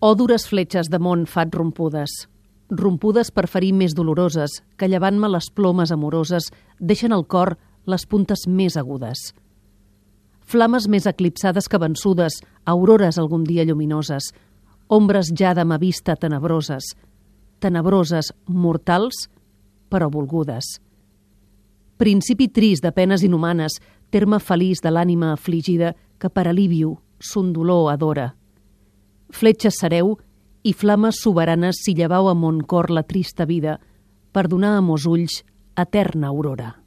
O dures fletxes de món fat rompudes, rompudes per ferir més doloroses, que llevant-me les plomes amoroses deixen al cor les puntes més agudes. Flames més eclipsades que vençudes, aurores algun dia lluminoses, ombres ja de ma vista tenebroses, tenebroses, mortals, però volgudes. Principi trist de penes inhumanes, terme feliç de l'ànima afligida que per alíviu son dolor adora. Fletxes sereu i flames soberanes si llevau a mon cor la trista vida per donar a mos ulls eterna aurora.